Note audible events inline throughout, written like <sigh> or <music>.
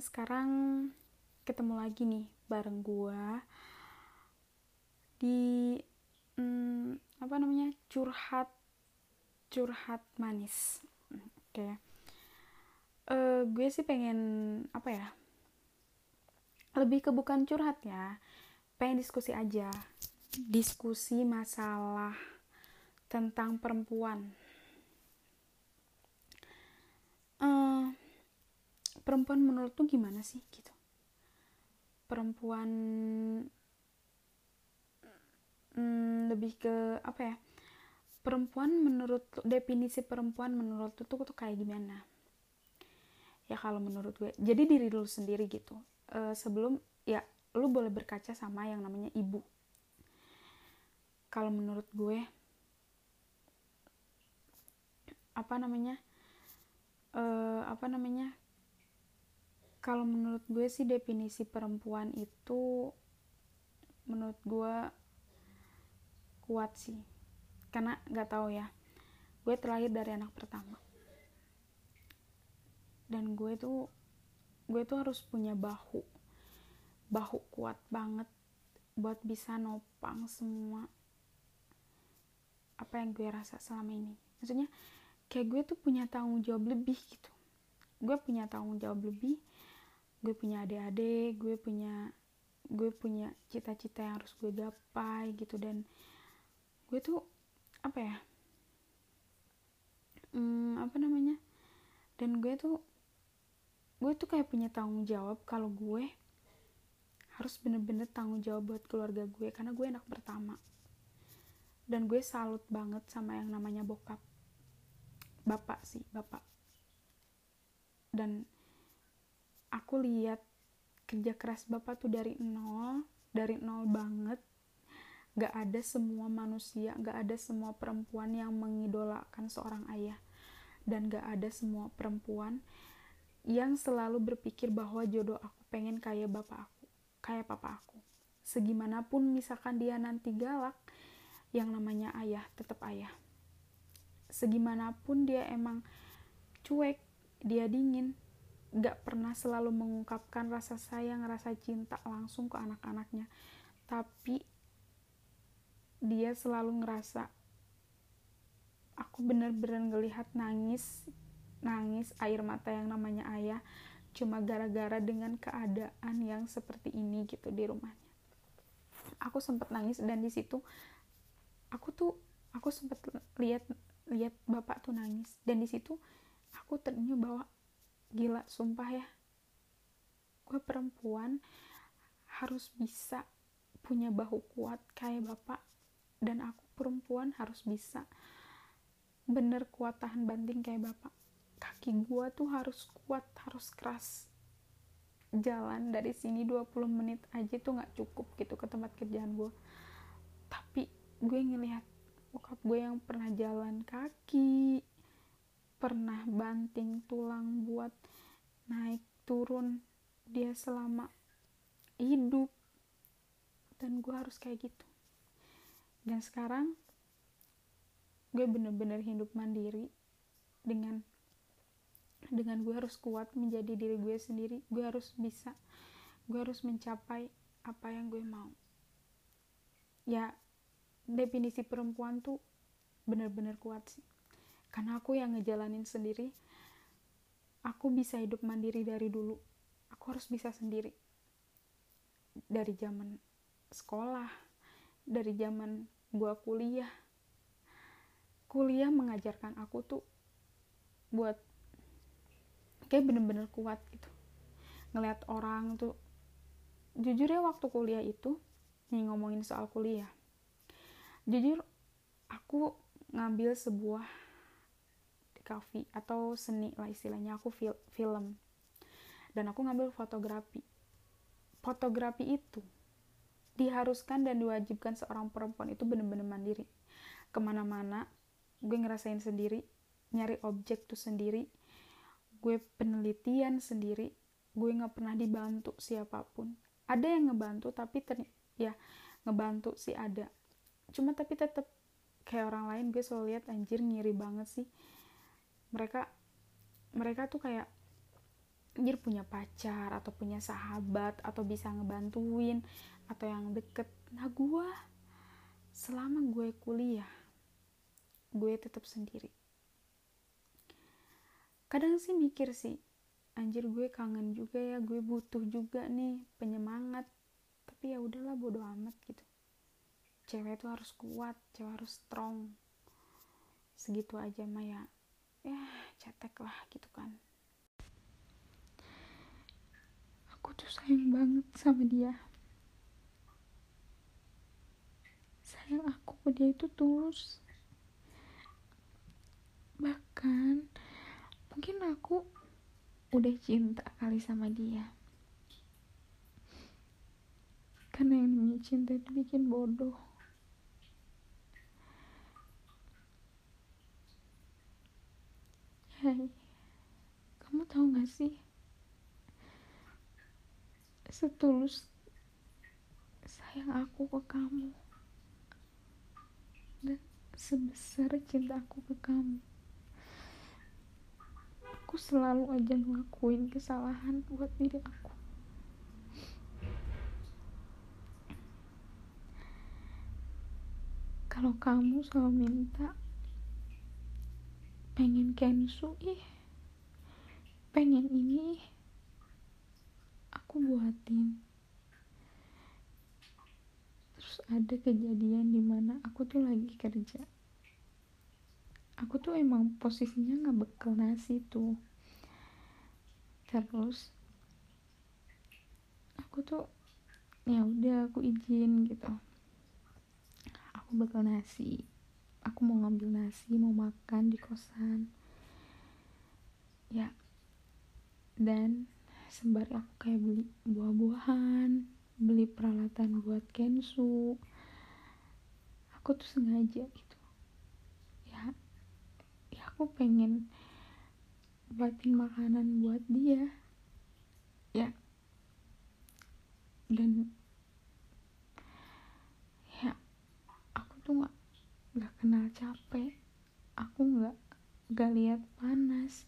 sekarang ketemu lagi nih bareng gua di hmm, apa namanya curhat curhat manis. Oke. Okay. uh, gue sih pengen apa ya lebih ke bukan curhat ya pengen diskusi aja. Diskusi masalah tentang perempuan perempuan menurut tuh gimana sih gitu? Perempuan hmm, lebih ke apa ya? Perempuan menurut definisi perempuan menurut lu tuh, tuh kayak gimana? Ya kalau menurut gue jadi diri lu sendiri gitu. Uh, sebelum ya lu boleh berkaca sama yang namanya ibu. Kalau menurut gue apa namanya? Uh, apa namanya kalau menurut gue sih definisi perempuan itu menurut gue kuat sih. Karena nggak tahu ya gue terlahir dari anak pertama. Dan gue tuh gue tuh harus punya bahu. Bahu kuat banget buat bisa nopang semua apa yang gue rasa selama ini. Maksudnya kayak gue tuh punya tanggung jawab lebih gitu. Gue punya tanggung jawab lebih gue punya adik-adik gue punya gue punya cita-cita yang harus gue gapai gitu. Dan gue tuh apa ya hmm, apa namanya dan gue tuh gue tuh kayak punya tanggung jawab kalau gue harus bener-bener tanggung jawab buat keluarga gue karena gue anak pertama. Dan gue salut banget sama yang namanya bokap. Bapak sih bapak. Dan aku lihat kerja keras bapak tuh dari nol dari nol banget. Gak ada semua manusia gak ada semua perempuan yang mengidolakan seorang ayah. Dan gak ada semua perempuan yang selalu berpikir bahwa jodoh aku pengen kayak bapak aku kayak papa aku. Segimanapun misalkan dia nanti galak yang namanya ayah tetap ayah. Segimanapun dia emang cuek dia dingin gak pernah selalu mengungkapkan rasa sayang rasa cinta langsung ke anak-anaknya. Tapi dia selalu ngerasa aku bener-bener ngelihat nangis nangis air mata yang namanya ayah cuma gara-gara dengan keadaan yang seperti ini gitu di rumahnya. Aku sempat nangis dan di situ aku tuh aku sempat lihat lihat bapak tuh nangis. Dan di situ aku ternyuh bahwa gila sumpah ya. Gue perempuan harus bisa punya bahu kuat kayak bapak dan aku perempuan harus bisa bener kuat tahan banting kayak bapak. Kaki gue tuh harus kuat harus keras. Jalan dari sini 20 menit aja tuh nggak cukup gitu ke tempat kerjaan gue tapi gue ngelihat bokap gue yang pernah jalan kaki pernah banting tulang buat naik turun dia selama hidup. Dan gue harus kayak gitu. Dan sekarang gue bener-bener hidup mandiri dengan dengan gue harus kuat menjadi diri gue sendiri. Gue harus bisa gue harus mencapai apa yang gue mau. Ya definisi perempuan tuh bener-bener kuat sih karena aku yang ngejalanin sendiri aku bisa hidup mandiri dari dulu. Aku harus bisa sendiri. Dari zaman sekolah dari zaman gue kuliah. Kuliah mengajarkan aku tuh buat kayak bener-bener kuat gitu. Ngelihat orang tuh jujur ya waktu kuliah itu nih ngomongin soal kuliah. Jujur aku ngambil sebuah kafe atau seni lah istilahnya. Aku fil film. Dan aku ngambil fotografi. Fotografi itu diharuskan dan diwajibkan seorang perempuan itu bener-bener mandiri. Ke mana-mana gue ngerasain sendiri nyari objek tuh sendiri gue penelitian sendiri gue nggak pernah dibantu siapa pun. Ada yang ngebantu tapi ter ya ngebantu sih ada. Cuma tapi tetap kayak orang lain gue selalu lihat anjir ngiri banget sih mereka mereka tuh kayak anjir punya pacar atau punya sahabat atau bisa ngebantuin atau yang deket. Nah gue selama gue kuliah gue tetap sendiri. Kadang sih mikir sih anjir gue kangen juga ya gue butuh juga nih penyemangat. Tapi ya udahlah bodo amat gitu. Cewek itu harus kuat cewek harus strong. Segitu aja mah ya cetek lah gitu kan. Aku tuh sayang banget sama dia. Sayang aku ke dia itu tulus bahkan mungkin aku udah cinta kali sama dia. Karena yang namanya cinta itu bikin bodoh Hai <laughs> kamu tahu gak sih? Setulus sayang aku ke kamu dan sebesar cinta aku ke kamu. Aku selalu aja ngelakuin kesalahan buat diri aku. Kalau kamu selalu minta pengen kensu ih. Pengen ini aku buatin. Terus ada kejadian di mana aku tuh lagi kerja. Aku tuh emang posisinya nggak bekal nasi tuh. Terus aku tuh ya udah aku izin gitu. Aku bekal nasi aku mau ngambil nasi mau makan di kosan. Ya. Dan sembari aku kayak beli buah-buahan beli peralatan buat kensu aku tuh sengaja gitu. Ya ya aku pengen buatin makanan buat dia. Ya. Dan ya aku tuh nggak capek. Aku nggak nggak lihat panas.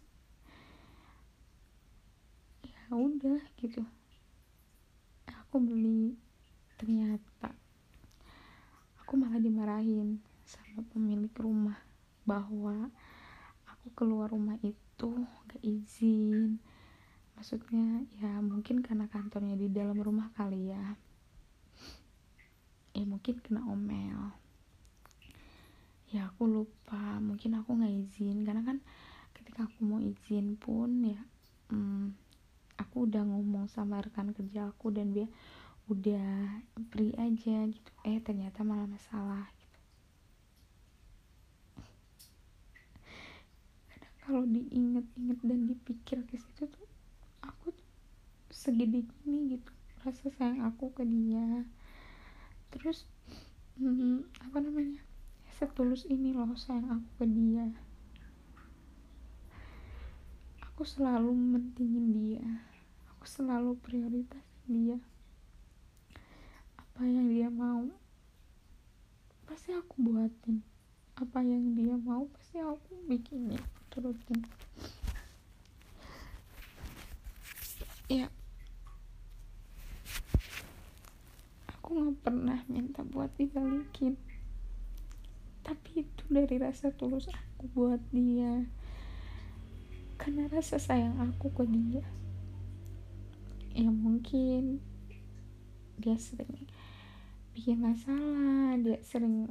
Udah gitu. Aku beli ternyata aku malah dimarahin sama pemilik rumah bahwa aku keluar rumah itu gak izin. Maksudnya ya mungkin karena kantornya di dalam rumah kali ya. Ya mungkin kena omel ya aku lupa. Mungkin aku nggak izin. Karena kan ketika aku mau izin pun ya hmm, aku udah ngomong sama rekan kerja aku dan dia udah beri aja gitu. Eh ternyata malah masalah gitu. Kadang kalau diinget-inget dan dipikir ke situ tuh aku tuh segede gini gitu. Rasa sayang aku ke dia. Terus hmm, apa namanya setulus ini loh sayang aku ke dia. Aku selalu mentingin dia. Aku selalu prioritas dia. Apa yang dia mau pasti aku buatin. Apa yang dia mau pasti aku bikinnya turutin. Ya. Aku nggak pernah minta buat dibalikin tapi itu dari rasa tulus aku buat dia. Karena rasa sayang aku ke dia. Ya mungkin dia sering bikin masalah dia sering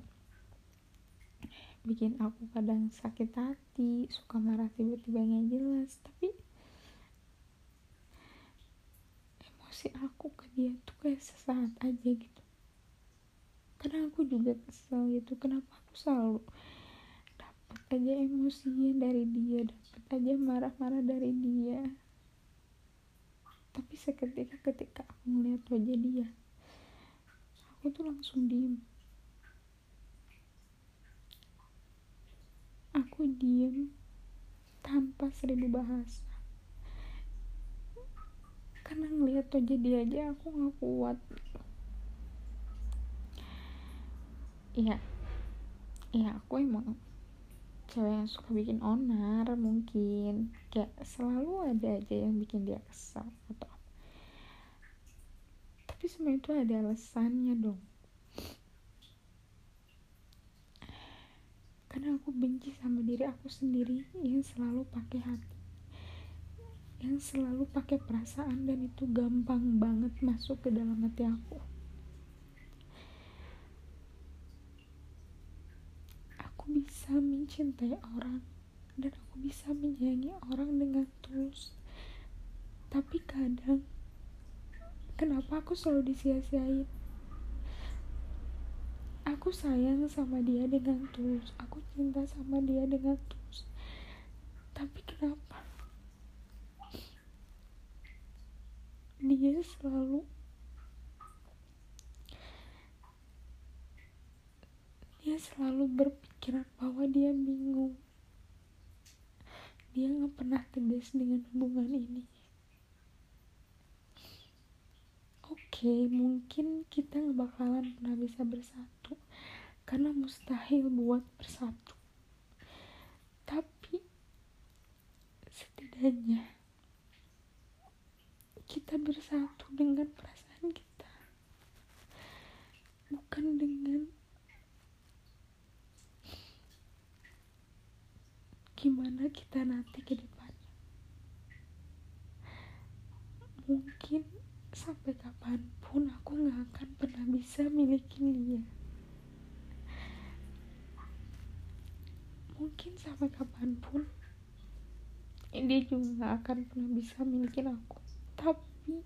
bikin aku kadang sakit hati suka marah tiba-tiba nggak jelas. Tapi emosi aku ke dia tuh kayak sesaat aja gitu kadang aku juga kesel gitu. Kenapa aku selalu dapat aja emosinya dari dia dapat aja marah-marah dari dia. Tapi seketika ketika aku ngeliat wajah dia aku tuh langsung diem. Aku diem tanpa seribu bahasa. Karena ngeliat wajah dia aja aku gak kuat iya. Iya aku emang cewek yang suka bikin onar mungkin. Kayak selalu ada aja yang bikin dia kesal atau apa. Tapi semua itu ada alasannya dong. Karena aku benci sama diri aku sendiri yang selalu pakai hati. Yang selalu pakai perasaan dan itu gampang banget masuk ke dalam hati aku aku bisa mencintai orang dan aku bisa menyayangi orang dengan tulus. Tapi kadang kenapa aku selalu disia-siain? Aku sayang sama dia dengan tulus. Aku cinta sama dia dengan tulus. Tapi kenapa dia selalu dia selalu berpikiran bahwa dia bingung. Dia nggak pernah tegas dengan hubungan ini. Okay, mungkin kita nggak bakalan pernah bisa bersatu karena mustahil buat bersatu. Tapi setidaknya kita bersatu dengan perasaan kita bukan dengan gimana kita nanti ke depannya mungkin sampai kapan pun aku gak akan pernah bisa milikin dia. Mungkin sampai kapan pun dia juga gak akan pernah bisa milikin aku. Tapi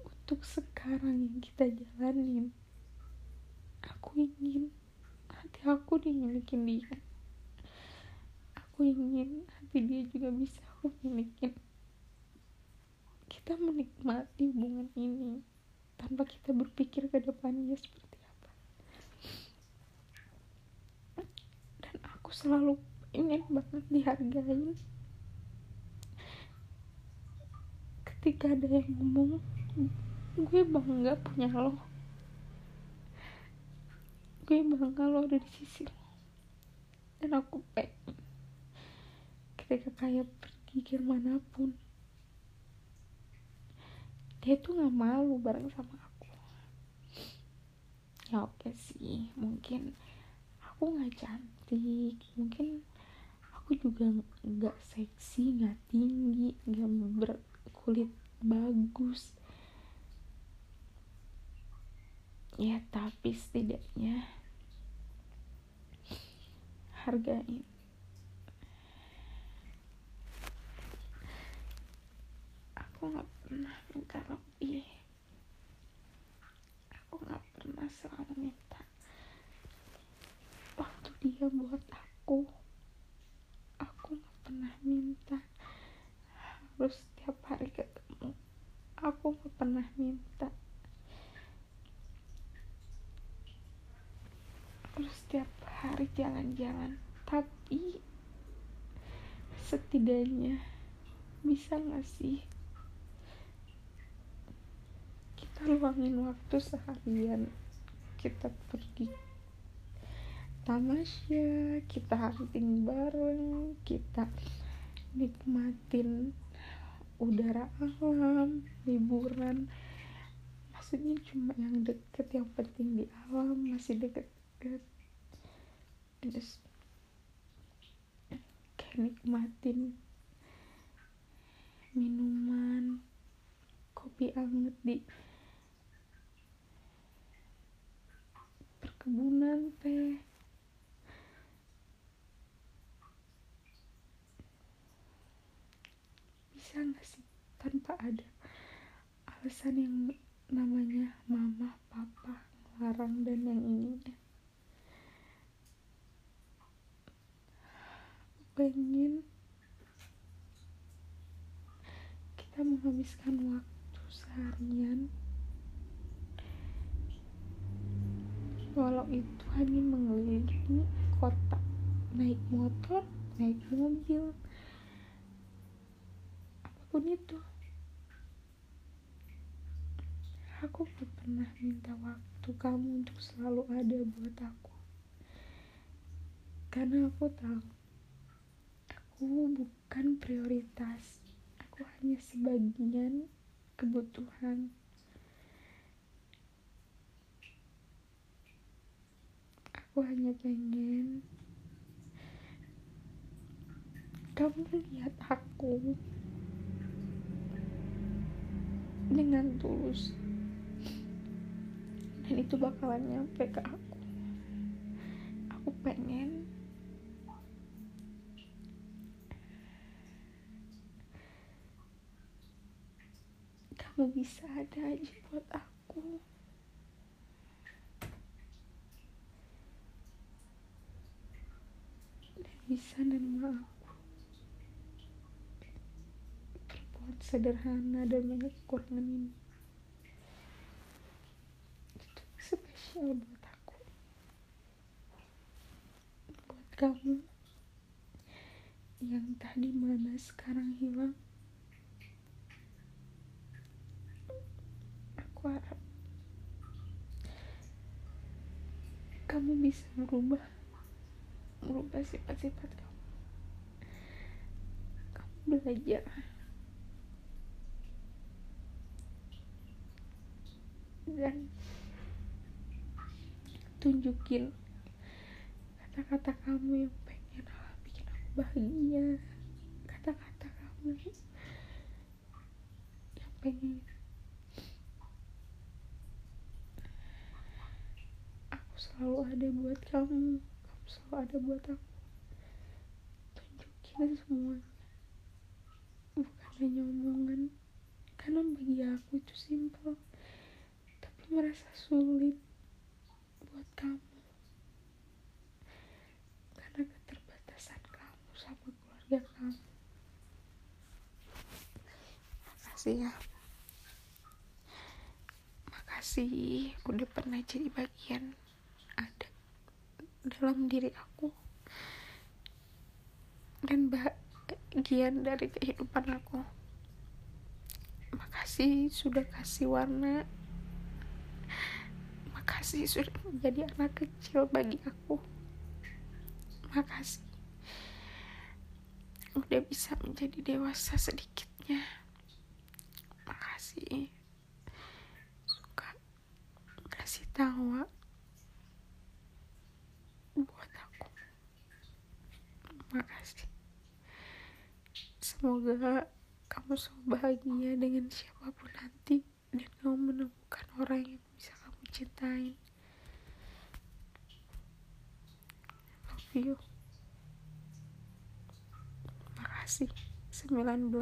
untuk sekarang yang kita jalanin aku ingin hati aku dimilikin dia aku ingin hati dia juga bisa <laughs> aku milikin kita menikmati hubungan ini tanpa kita berpikir ke depannya seperti apa. Dan aku selalu ingin banget dihargai ketika ada yang ngomong gue bangga punya lo. Gue bangga lo ada di sisi lo dan aku pengen kayak pergi ke mana pun. Dia tuh nggak malu bareng sama aku. Ya oke sih. Mungkin aku nggak cantik. Mungkin aku juga nggak seksi nggak tinggi nggak berkulit bagus. Ya tapi setidaknya hargain aku nggak pernah minta lebih aku nggak pernah selalu minta waktu dia buat aku. Aku nggak pernah minta. Harus setiap hari ketemu. Aku nggak pernah minta. Harus setiap hari jalan-jalan. Tapi setidaknya bisa gak sih luangin waktu seharian. Kita pergi tamasya kita hunting bareng kita nikmatin udara alam liburan. Maksudnya cuma yang deket yang penting di alam masih deket-deket. Terus kayak nikmatin minuman kopi anget di perkebunan teh. Bisa nggak sih tanpa ada alasan yang namanya mama papa larang dan yang ini pengen kita menghabiskan waktu seharian walau itu hanya mengelilingi kota naik motor naik mobil apa pun itu. Aku gak pernah minta waktu kamu untuk selalu ada buat aku. Karena aku tahu aku bukan prioritas. Aku hanya sebagian kebutuhan aku hanya pengen kamu lihat aku dengan tulus. Dan itu bakalan nyampe ke aku. Aku pengen kamu bisa ada aja buat aku dan bisa nerima aku berbuat sederhana dan banyak kekurangan ini. Itu spesial buat aku. Buat kamu yang tadi mana sekarang hilang. Aku harap kamu bisa merubah merubah sifat-sifat kamu. Kamu belajar. Dan tunjukin kata-kata kamu yang pengen bikin aku bahagia. Kata-kata kamu yang pengen aku selalu ada buat kamu kamu selalu ada buat aku. Tunjukin semuanya. Bukan hanya omongan. Karena bagi aku itu simpel. Tapi merasa sulit buat kamu. Karena keterbatasan kamu sama keluarga kamu. Makasih ya. Makasih. Udah pernah jadi bagian ada dalam diri aku. Dan bagian dari kehidupan aku. Makasih sudah kasih warna. Makasih sudah menjadi anak kecil bagi aku. Makasih. Udah bisa menjadi dewasa sedikitnya makasih suka kasih tawa buat aku makasih semoga kamu selalu bahagia dengan siapa pun nanti dan kamu menemukan orang yang bisa kamu cintain love you. Makasih. 19